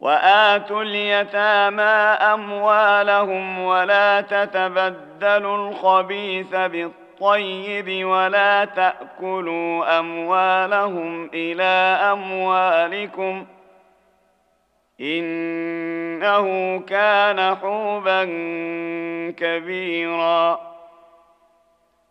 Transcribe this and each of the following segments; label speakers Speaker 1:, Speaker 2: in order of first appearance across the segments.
Speaker 1: واتوا اليتامى اموالهم ولا تتبدلوا الخبيث بالطيب ولا تاكلوا اموالهم الى اموالكم انه كان حوبا كبيرا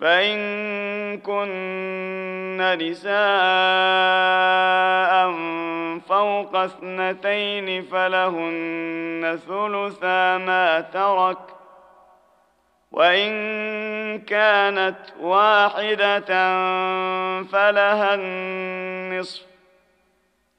Speaker 1: فإن كن نساء فوق اثنتين فلهن ثلثا ما ترك وإن كانت واحدة فلها النصف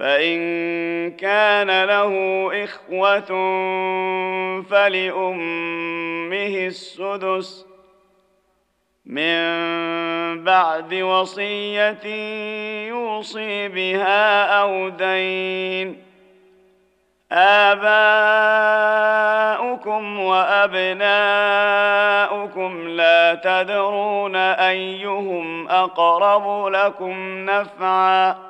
Speaker 1: فإن كان له إخوة فلأمه السدس من بعد وصية يوصي بها أو دين آباؤكم وأبناؤكم لا تدرون أيهم أقرب لكم نفعًا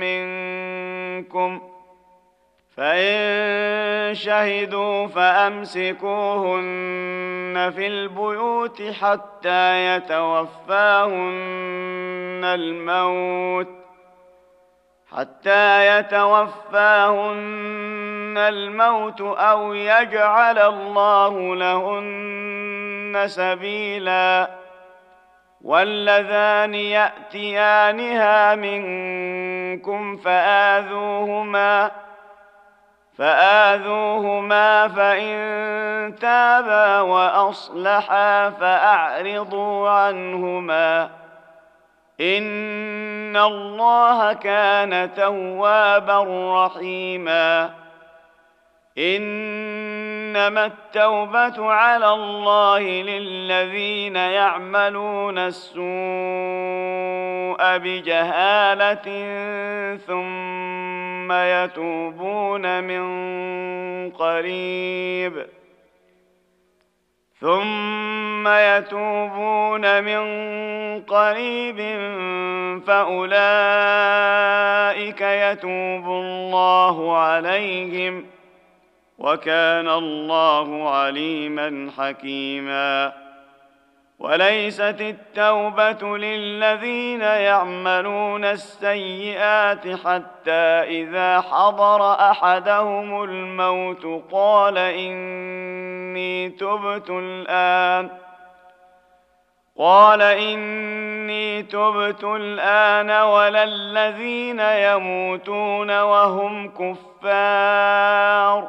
Speaker 1: منكم فإن شهدوا فأمسكوهن في البيوت حتى يتوفاهن الموت حتى يتوفاهن الموت أو يجعل الله لهن سبيلاً واللذان ياتيانها منكم فاذوهما فآذوهما فإن تابا وأصلحا فأعرضوا عنهما إن الله كان توابا رحيماً انما التوبه على الله للذين يعملون السوء بجهاله ثم يتوبون من قريب ثم يتوبون من قريب فاولئك يتوب الله عليهم ۖ وكان الله عليما حكيما وليست التوبه للذين يعملون السيئات حتى اذا حضر احدهم الموت قال اني تبت الان قال اني تبت الان ولا الذين يموتون وهم كفار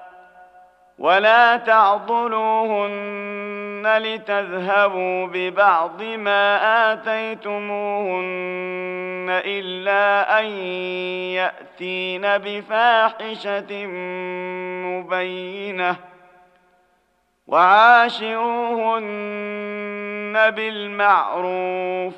Speaker 1: ولا تعضلوهن لتذهبوا ببعض ما آتيتموهن إلا أن يأتين بفاحشة مبينة وعاشروهن بالمعروف ۖ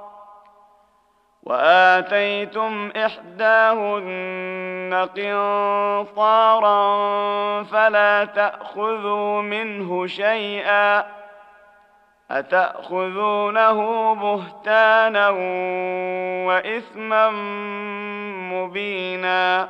Speaker 1: واتيتم احداهن قنطارا فلا تاخذوا منه شيئا اتاخذونه بهتانا واثما مبينا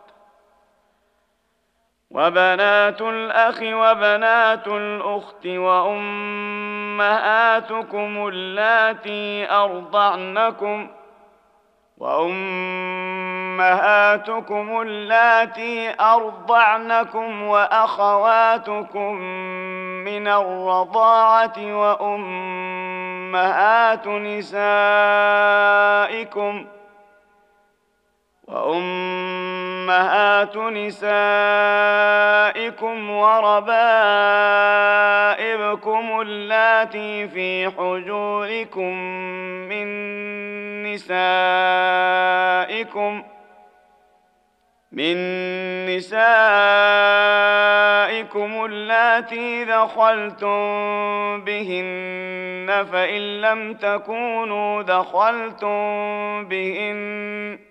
Speaker 1: وبنات الأخ وبنات الأخت وأمهاتكم اللاتي أرضعنكم وأمهاتكم اللاتي أرضعنكم وأخواتكم من الرضاعة وأمهات نسائكم ۖ وأمهات نسائكم وربائبكم اللاتي في حجوركم من نسائكم من نسائكم اللاتي دخلتم بهن فإن لم تكونوا دخلتم بهن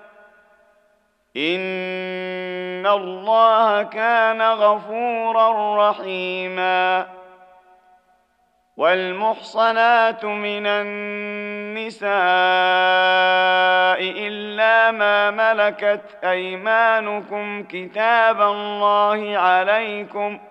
Speaker 1: ان الله كان غفورا رحيما والمحصنات من النساء الا ما ملكت ايمانكم كتاب الله عليكم ۖ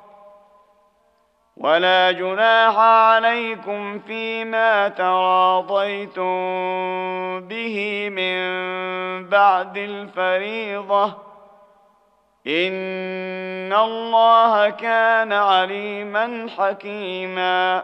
Speaker 1: ولا جناح عليكم فيما تراضيتم به من بعد الفريضه ان الله كان عليما حكيما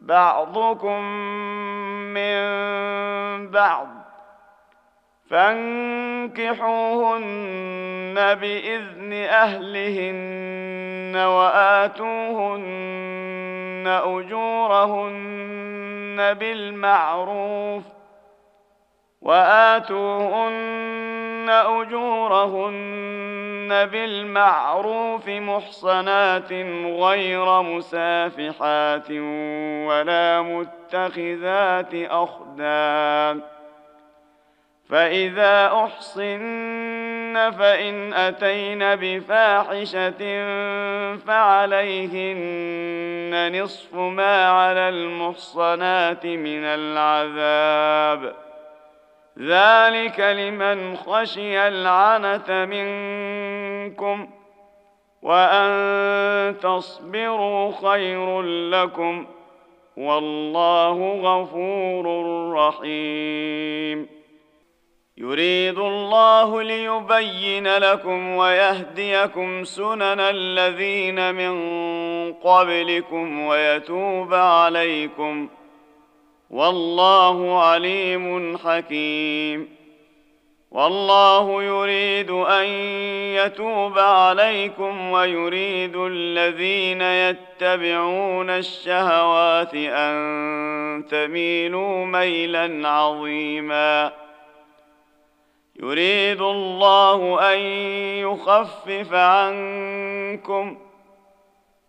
Speaker 1: بعضكم من بعض فانكحوهن باذن اهلهن واتوهن اجورهن بالمعروف واتوهن أجورهن بالمعروف محصنات غير مسافحات ولا متخذات أخدان فإذا أحصن فإن أتين بفاحشة فعليهن نصف ما على المحصنات من العذاب ۖ ذلك لمن خشي العنت منكم وان تصبروا خير لكم والله غفور رحيم يريد الله ليبين لكم ويهديكم سنن الذين من قبلكم ويتوب عليكم ۖ والله عليم حكيم والله يريد ان يتوب عليكم ويريد الذين يتبعون الشهوات ان تميلوا ميلا عظيما يريد الله ان يخفف عنكم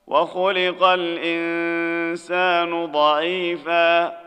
Speaker 1: وخلق الانسان ضعيفا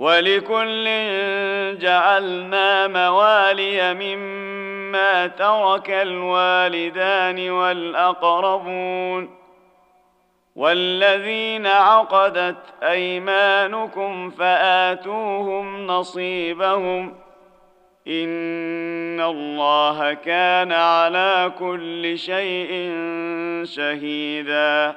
Speaker 1: ولكل جعلنا موالي مما ترك الوالدان والاقربون والذين عقدت ايمانكم فاتوهم نصيبهم ان الله كان على كل شيء شهيداً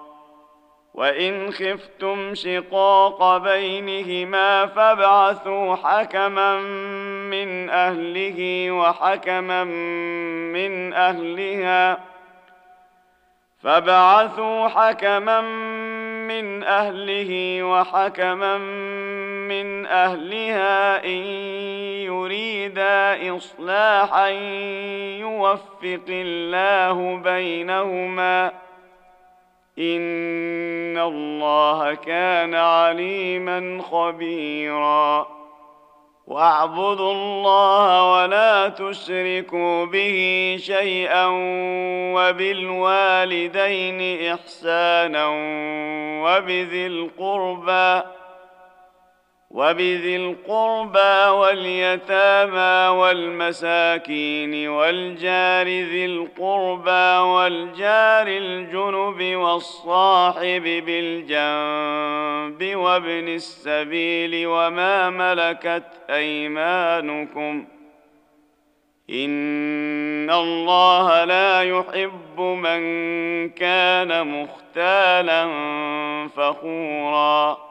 Speaker 1: وإن خفتم شقاق بينهما فابعثوا حكما من أهله وحكما من أهلها فابعثوا حكما من أهله وحكما من أهلها إن يريدا إصلاحا يوفق الله بينهما ۖ ان الله كان عليما خبيرا واعبدوا الله ولا تشركوا به شيئا وبالوالدين احسانا وبذي القربى وبذي القربى واليتامى والمساكين والجار ذي القربى والجار الجنب والصاحب بالجنب وابن السبيل وما ملكت ايمانكم ان الله لا يحب من كان مختالا فخورا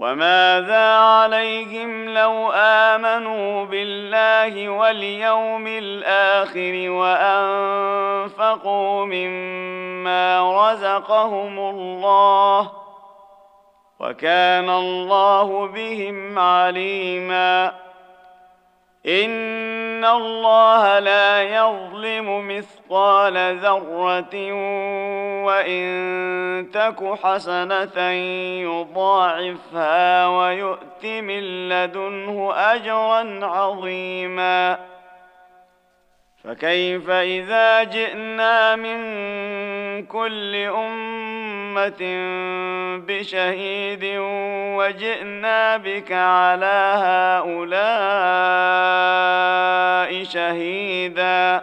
Speaker 1: وماذا عليهم لو امنوا بالله واليوم الاخر وانفقوا مما رزقهم الله وكان الله بهم عليماً ان الله لا يظلم مثقال ذره وان تك حسنه يضاعفها ويؤت من لدنه اجرا عظيما فكيف اذا جئنا من كل امه بشهيد وجئنا بك على هؤلاء شهيدا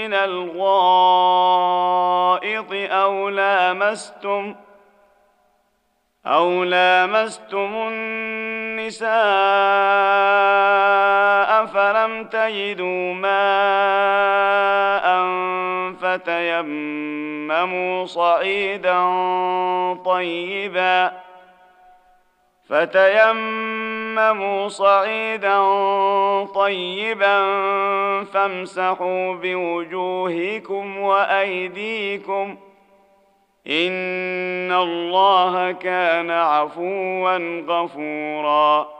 Speaker 1: من الغائط أو لامستم أو لامستم النساء فلم تجدوا ماء فتيمموا صعيدا طيبا فتيمموا صعيدا طيبا فامسحوا بوجوهكم وايديكم ان الله كان عفوا غفورا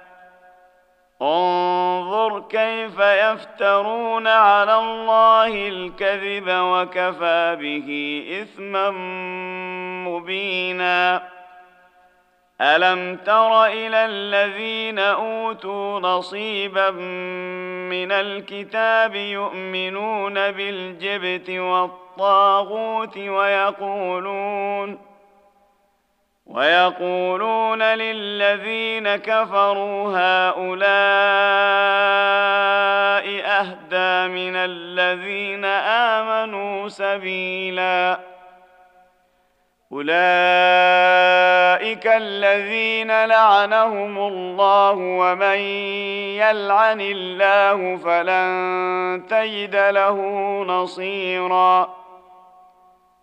Speaker 1: انظر كيف يفترون على الله الكذب وكفى به اثما مبينا الم تر الى الذين اوتوا نصيبا من الكتاب يؤمنون بالجبت والطاغوت ويقولون ويقولون للذين كفروا هؤلاء اهدى من الذين امنوا سبيلا اولئك الذين لعنهم الله ومن يلعن الله فلن تجد له نصيرا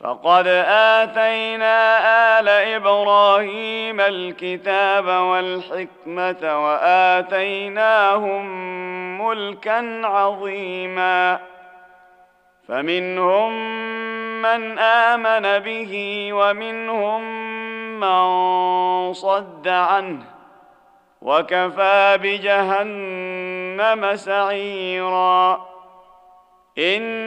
Speaker 1: فقد آتينا آل إبراهيم الكتاب والحكمة وآتيناهم ملكا عظيما فمنهم من آمن به ومنهم من صد عنه وكفى بجهنم سعيرا إن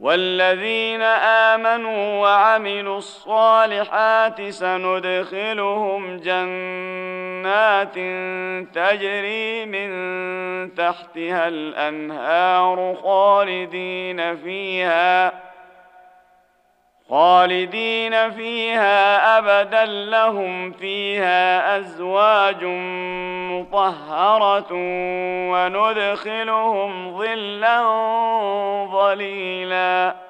Speaker 1: والذين امنوا وعملوا الصالحات سندخلهم جنات تجري من تحتها الانهار خالدين فيها خالدين فيها ابدا لهم فيها ازواج مطهره وندخلهم ظلا ظليلا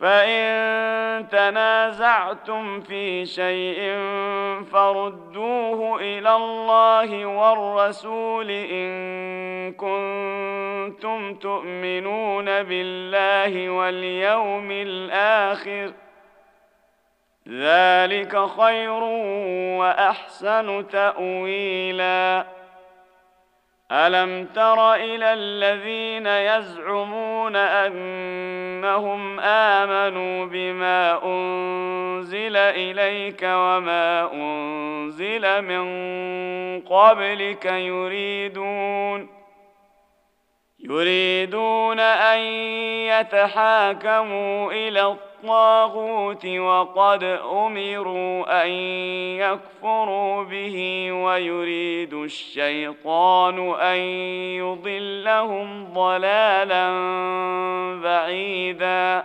Speaker 1: فإن تنازعتم في شيء فردوه إلى الله والرسول إن كنتم تؤمنون بالله واليوم الآخر ذلك خير وأحسن تأويلاً الم تر الى الذين يزعمون انهم امنوا بما انزل اليك وما انزل من قبلك يريدون يريدون ان يتحاكموا الى الطريق الطاغوت وقد امروا ان يكفروا به ويريد الشيطان ان يضلهم ضلالا بعيدا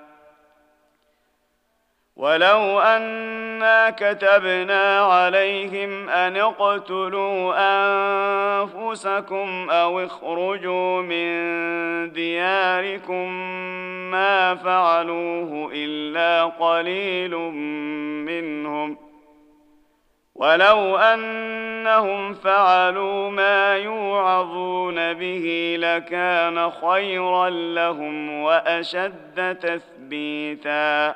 Speaker 1: ولو أنا كتبنا عليهم أن اقتلوا أنفسكم أو اخرجوا من دياركم ما فعلوه إلا قليل منهم ولو أنهم فعلوا ما يوعظون به لكان خيرا لهم وأشد تثبيتاً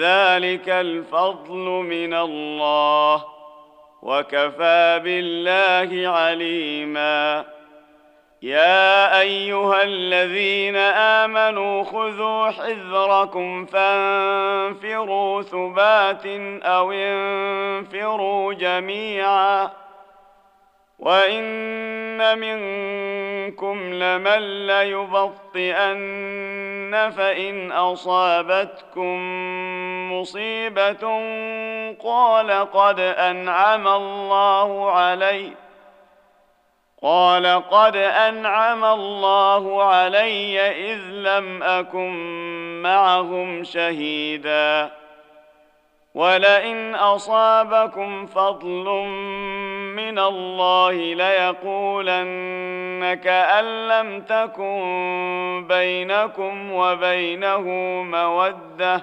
Speaker 1: ذلك الفضل من الله وكفى بالله عليما يا ايها الذين امنوا خذوا حذركم فانفروا ثبات او انفروا جميعا وان منكم لمن ليبطئن فان اصابتكم مصيبة قال قد أنعم الله علي قال قد أنعم الله علي إذ لم أكن معهم شهيدا ولئن أصابكم فضل من الله ليقولن كأن لم تكن بينكم وبينه موده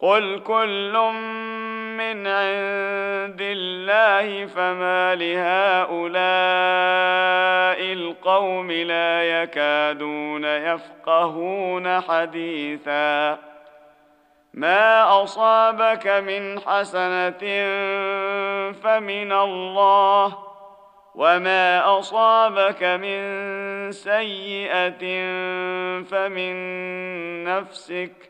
Speaker 1: قل كل من عند الله فما لهؤلاء القوم لا يكادون يفقهون حديثا ما اصابك من حسنه فمن الله وما اصابك من سيئه فمن نفسك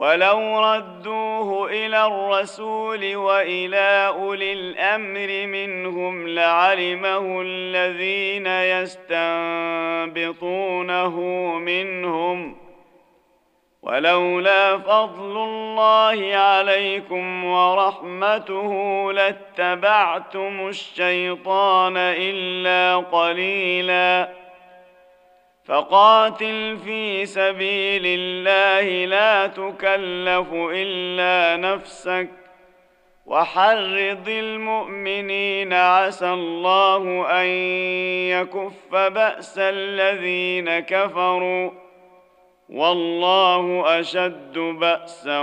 Speaker 1: ولو ردوه الى الرسول والى اولي الامر منهم لعلمه الذين يستنبطونه منهم ولولا فضل الله عليكم ورحمته لاتبعتم الشيطان الا قليلاً فقاتل في سبيل الله لا تكلف الا نفسك وحرض المؤمنين عسى الله ان يكف باس الذين كفروا والله اشد باسا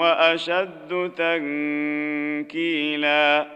Speaker 1: واشد تنكيلا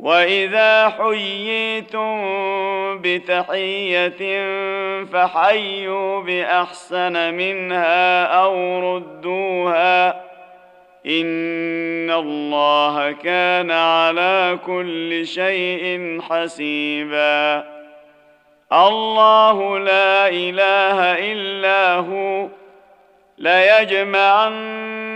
Speaker 1: واذا حييتم بتحيه فحيوا باحسن منها او ردوها ان الله كان على كل شيء حسيبا الله لا اله الا هو ليجمعن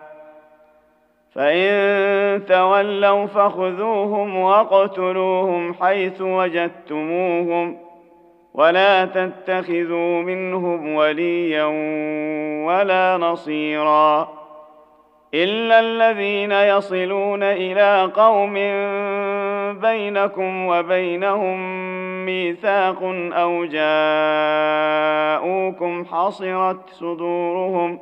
Speaker 1: فان تولوا فخذوهم واقتلوهم حيث وجدتموهم ولا تتخذوا منهم وليا ولا نصيرا الا الذين يصلون الى قوم بينكم وبينهم ميثاق او جاءوكم حصرت صدورهم ۖ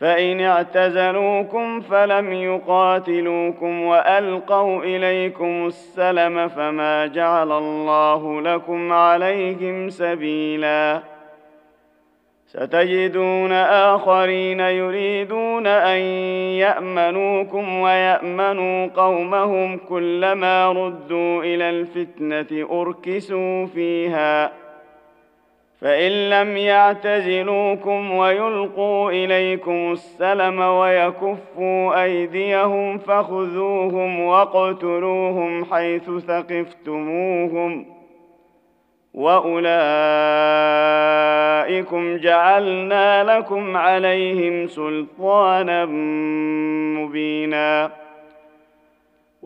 Speaker 1: فان اعتزلوكم فلم يقاتلوكم والقوا اليكم السلم فما جعل الله لكم عليهم سبيلا ستجدون اخرين يريدون ان يامنوكم ويامنوا قومهم كلما ردوا الى الفتنه اركسوا فيها فإن لم يعتزلوكم ويلقوا إليكم السلم ويكفوا أيديهم فخذوهم واقتلوهم حيث ثقفتموهم وأولئكم جعلنا لكم عليهم سلطانا مبيناً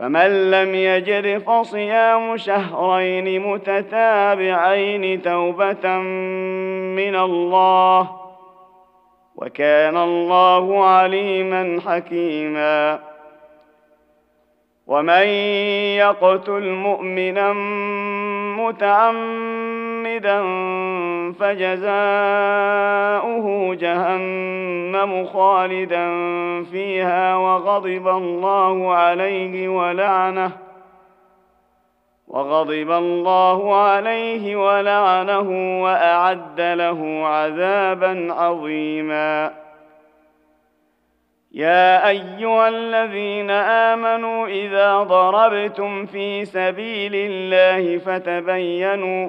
Speaker 1: فمن لم يجر فصيام شهرين متتابعين توبة من الله وكان الله عليما حكيما ومن يقتل مؤمنا متعمدا مخلدا فجزاؤه جهنم خالدا فيها وغضب الله عليه ولعنه وغضب الله عليه ولعنه واعد له عذابا عظيما يا ايها الذين امنوا اذا ضربتم في سبيل الله فتبينوا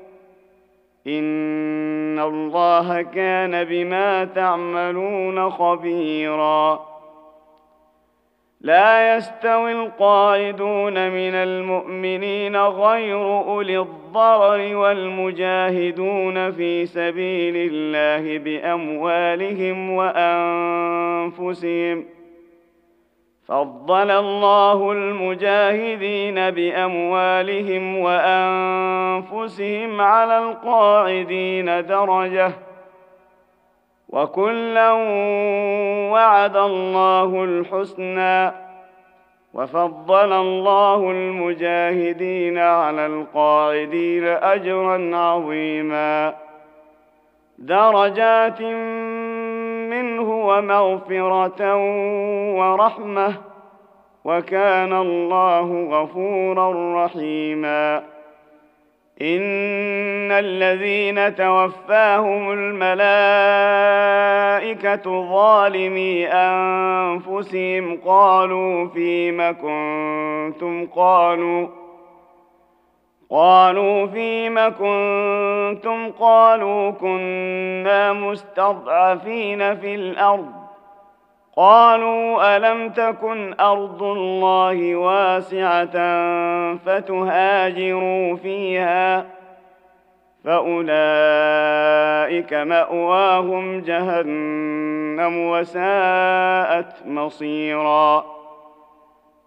Speaker 1: ان الله كان بما تعملون خبيرا لا يستوي القاعدون من المؤمنين غير اولي الضرر والمجاهدون في سبيل الله باموالهم وانفسهم ۖ فضل الله المجاهدين باموالهم وانفسهم على القاعدين درجه وكلا وعد الله الحسنى وفضل الله المجاهدين على القاعدين اجرا عظيما درجات من ومغفرة ورحمة وكان الله غفورا رحيما إن الذين توفاهم الملائكة ظالمي أنفسهم قالوا فيم كنتم قالوا قالوا فيم كنتم قالوا كنا مستضعفين في الارض قالوا الم تكن ارض الله واسعه فتهاجروا فيها فاولئك ماواهم جهنم وساءت مصيرا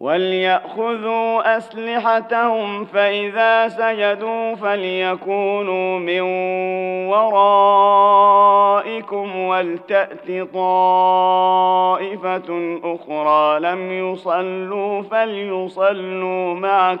Speaker 1: وليأخذوا أسلحتهم فإذا سجدوا فليكونوا من ورائكم ولتأت طائفة أخرى لم يصلوا فليصلوا معك ۖ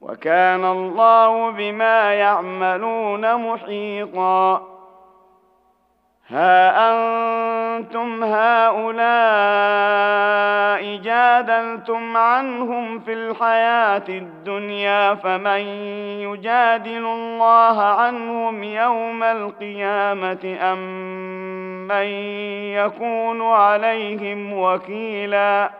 Speaker 1: وكان الله بما يعملون محيطا ها انتم هؤلاء جادلتم عنهم في الحياه الدنيا فمن يجادل الله عنهم يوم القيامه ام من يكون عليهم وكيلاً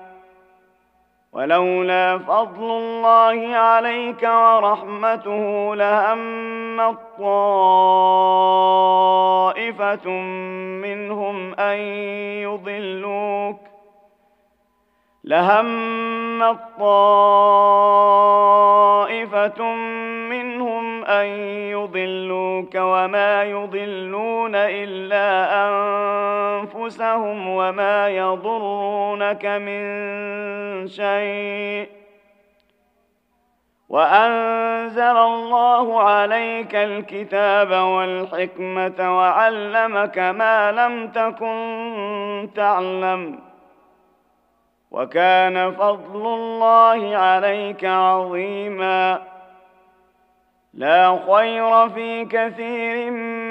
Speaker 1: ولولا فضل الله عليك ورحمته لهم طائفة منهم أن يضلوك لهم طائفة منهم أن يضلوك وما يضلون إلا أن أنفسهم وما يضرونك من شيء وأنزل الله عليك الكتاب والحكمة وعلمك ما لم تكن تعلم وكان فضل الله عليك عظيما لا خير في كثير من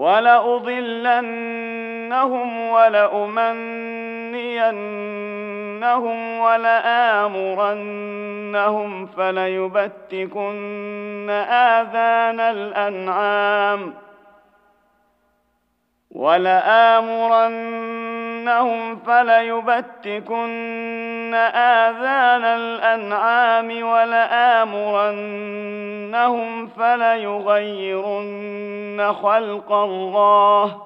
Speaker 1: ولأضلنهم ولأمنينهم ولآمرنهم فليبتكن آذان الأنعام ۖ ولآمرنهم فليبتكن آذان الأنعام ولآمرنهم فليغيرن خلق الله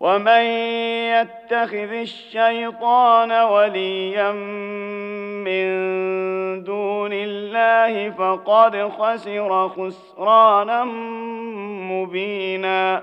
Speaker 1: ومن يتخذ الشيطان وليا من دون الله فقد خسر خسرانا مبينا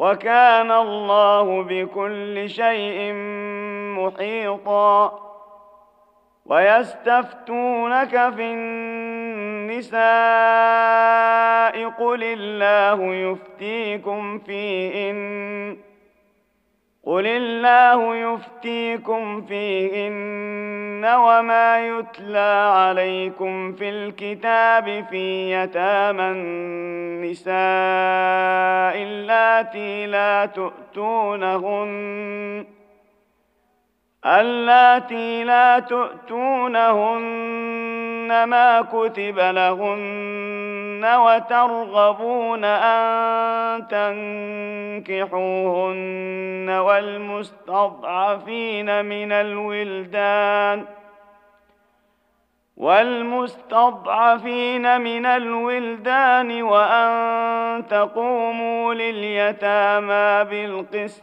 Speaker 1: وكان الله بكل شيء محيطا ويستفتونك في النساء قل الله يفتيكم فيهن قل الله يفتيكم فيهن وما يتلى عليكم في الكتاب في يتامى النساء اللاتي لا تؤتونهن اللاتي لا تؤتونهن ما كتب لهن وترغبون أن تنكحوهن والمستضعفين من الولدان ۖ والمستضعفين من الولدان وأن تقوموا لليتامى بالقسط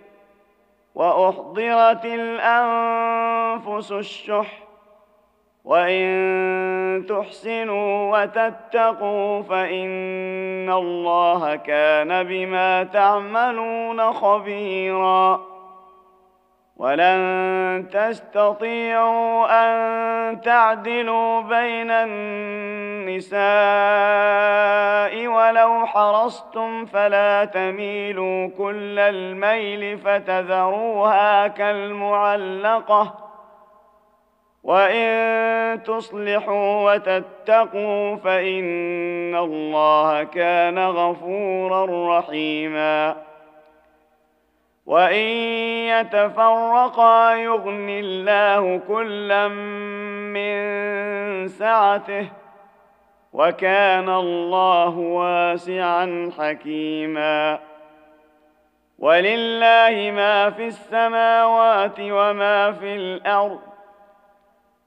Speaker 1: واحضرت الانفس الشح وان تحسنوا وتتقوا فان الله كان بما تعملون خبيرا ولن تستطيعوا ان تعدلوا بين النساء ولو حرصتم فلا تميلوا كل الميل فتذروها كالمعلقه وان تصلحوا وتتقوا فان الله كان غفورا رحيما وان يتفرقا يغن الله كلا من سعته وكان الله واسعا حكيما ولله ما في السماوات وما في الارض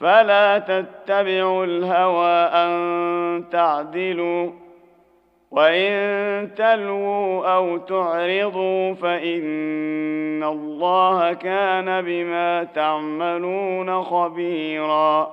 Speaker 1: فلا تتبعوا الهوى ان تعدلوا وان تلووا او تعرضوا فان الله كان بما تعملون خبيرا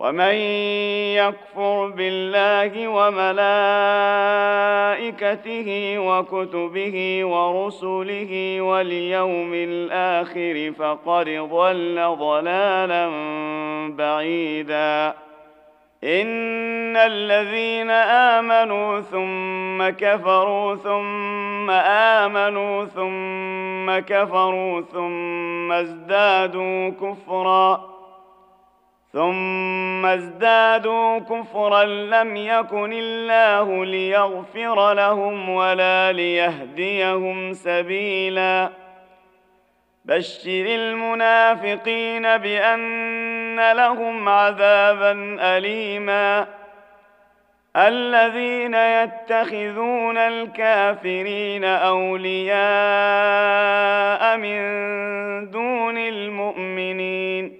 Speaker 1: ومن يكفر بالله وملائكته وكتبه ورسله واليوم الاخر فقد ضل ضلالا بعيدا ان الذين امنوا ثم كفروا ثم امنوا ثم كفروا ثم ازدادوا كفرا ثم ازدادوا كفرا لم يكن الله ليغفر لهم ولا ليهديهم سبيلا بشر المنافقين بان لهم عذابا اليما الذين يتخذون الكافرين اولياء من دون المؤمنين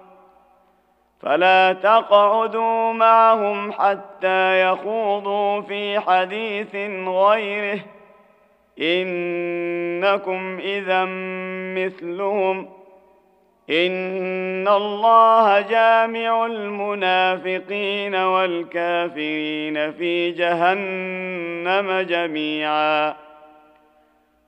Speaker 1: فلا تقعدوا معهم حتى يخوضوا في حديث غيره انكم اذا مثلهم ان الله جامع المنافقين والكافرين في جهنم جميعا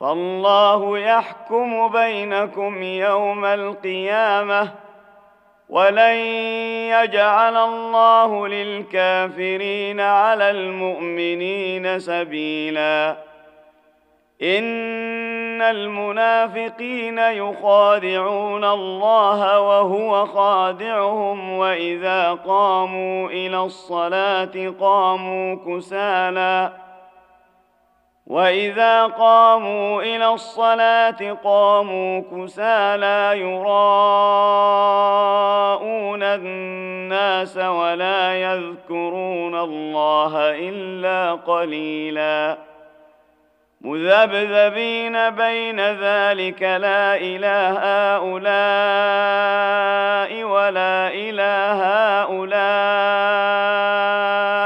Speaker 1: فالله يحكم بينكم يوم القيامه ولن يجعل الله للكافرين على المؤمنين سبيلا ان المنافقين يخادعون الله وهو خادعهم واذا قاموا الى الصلاه قاموا كسالى واذا قاموا الى الصلاه قاموا كسى لا يراءون الناس ولا يذكرون الله الا قليلا مذبذبين بين ذلك لا اله هؤلاء ولا اله هؤلاء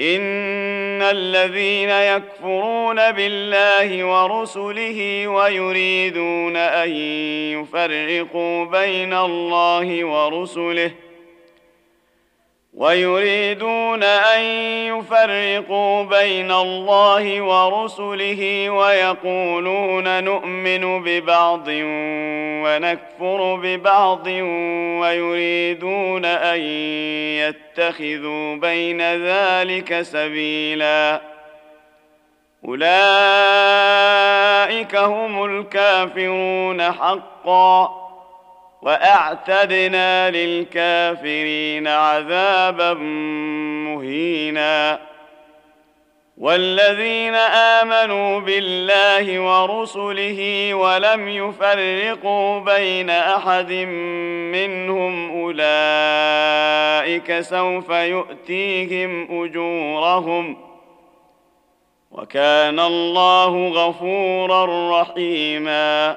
Speaker 1: ان الذين يكفرون بالله ورسله ويريدون ان يفرقوا بين الله ورسله ويريدون ان يفرقوا بين الله ورسله ويقولون نؤمن ببعض ونكفر ببعض ويريدون ان يتخذوا بين ذلك سبيلا اولئك هم الكافرون حقا واعتدنا للكافرين عذابا مهينا والذين امنوا بالله ورسله ولم يفرقوا بين احد منهم اولئك سوف يؤتيهم اجورهم وكان الله غفورا رحيما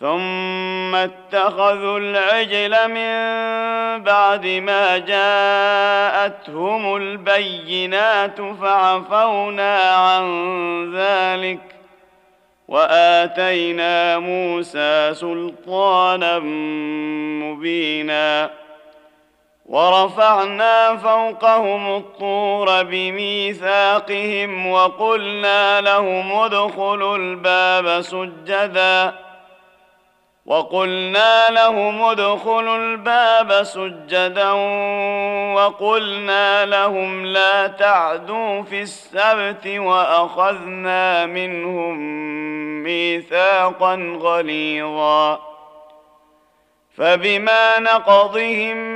Speaker 1: ثم اتخذوا العجل من بعد ما جاءتهم البينات فعفونا عن ذلك واتينا موسى سلطانا مبينا ورفعنا فوقهم الطور بميثاقهم وقلنا لهم ادخلوا الباب سجداً وقلنا لهم ادخلوا الباب سجدا وقلنا لهم لا تعدوا في السبت واخذنا منهم ميثاقا غليظا فبما نقضهم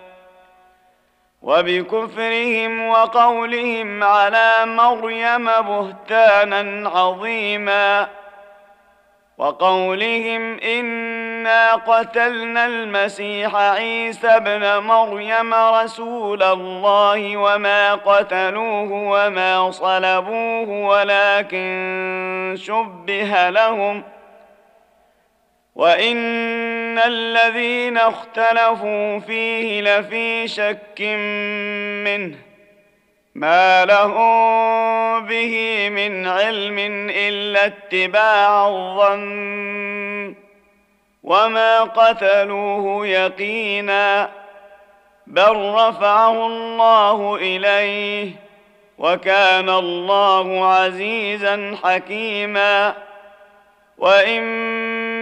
Speaker 1: وبكفرهم وقولهم على مريم بهتانا عظيما وقولهم انا قتلنا المسيح عيسى ابن مريم رسول الله وما قتلوه وما صلبوه ولكن شبه لهم ۖ وان الذين اختلفوا فيه لفي شك منه ما لهم به من علم الا اتباع الظن وما قتلوه يقينا بل رفعه الله اليه وكان الله عزيزا حكيما وان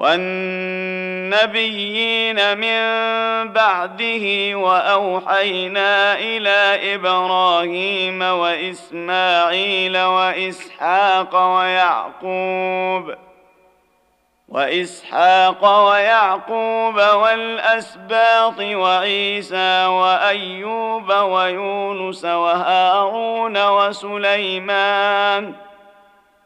Speaker 1: والنبيين من بعده واوحينا الى ابراهيم واسماعيل واسحاق ويعقوب واسحاق ويعقوب والاسباط وعيسى وايوب ويونس وهارون وسليمان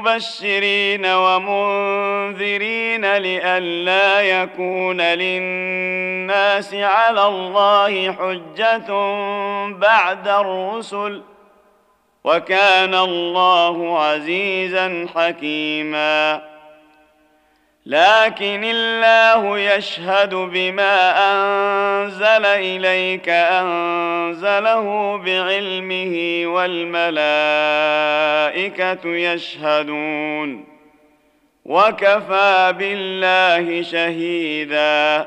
Speaker 1: مبشرين ومنذرين لئلا يكون للناس على الله حجة بعد الرسل وكان الله عزيزا حكيماً لكن الله يشهد بما انزل اليك انزله بعلمه والملائكه يشهدون وكفى بالله شهيداً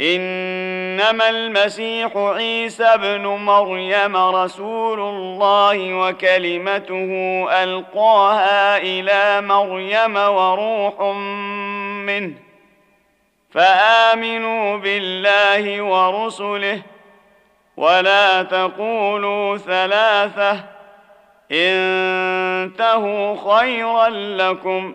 Speaker 1: انما المسيح عيسى ابن مريم رسول الله وكلمته القاها الى مريم وروح منه فامنوا بالله ورسله ولا تقولوا ثلاثه انتهوا خيرا لكم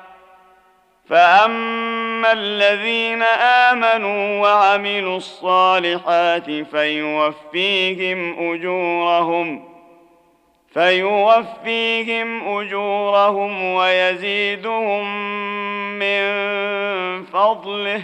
Speaker 1: فأما الذين آمنوا وعملوا الصالحات فيوفيهم أجورهم فيوفيهم أجورهم ويزيدهم من فضله ۖ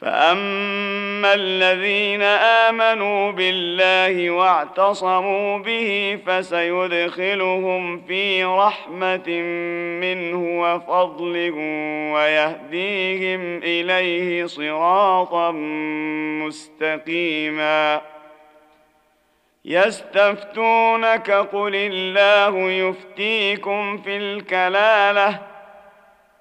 Speaker 1: فاما الذين امنوا بالله واعتصموا به فسيدخلهم في رحمه منه وفضل ويهديهم اليه صراطا مستقيما يستفتونك قل الله يفتيكم في الكلاله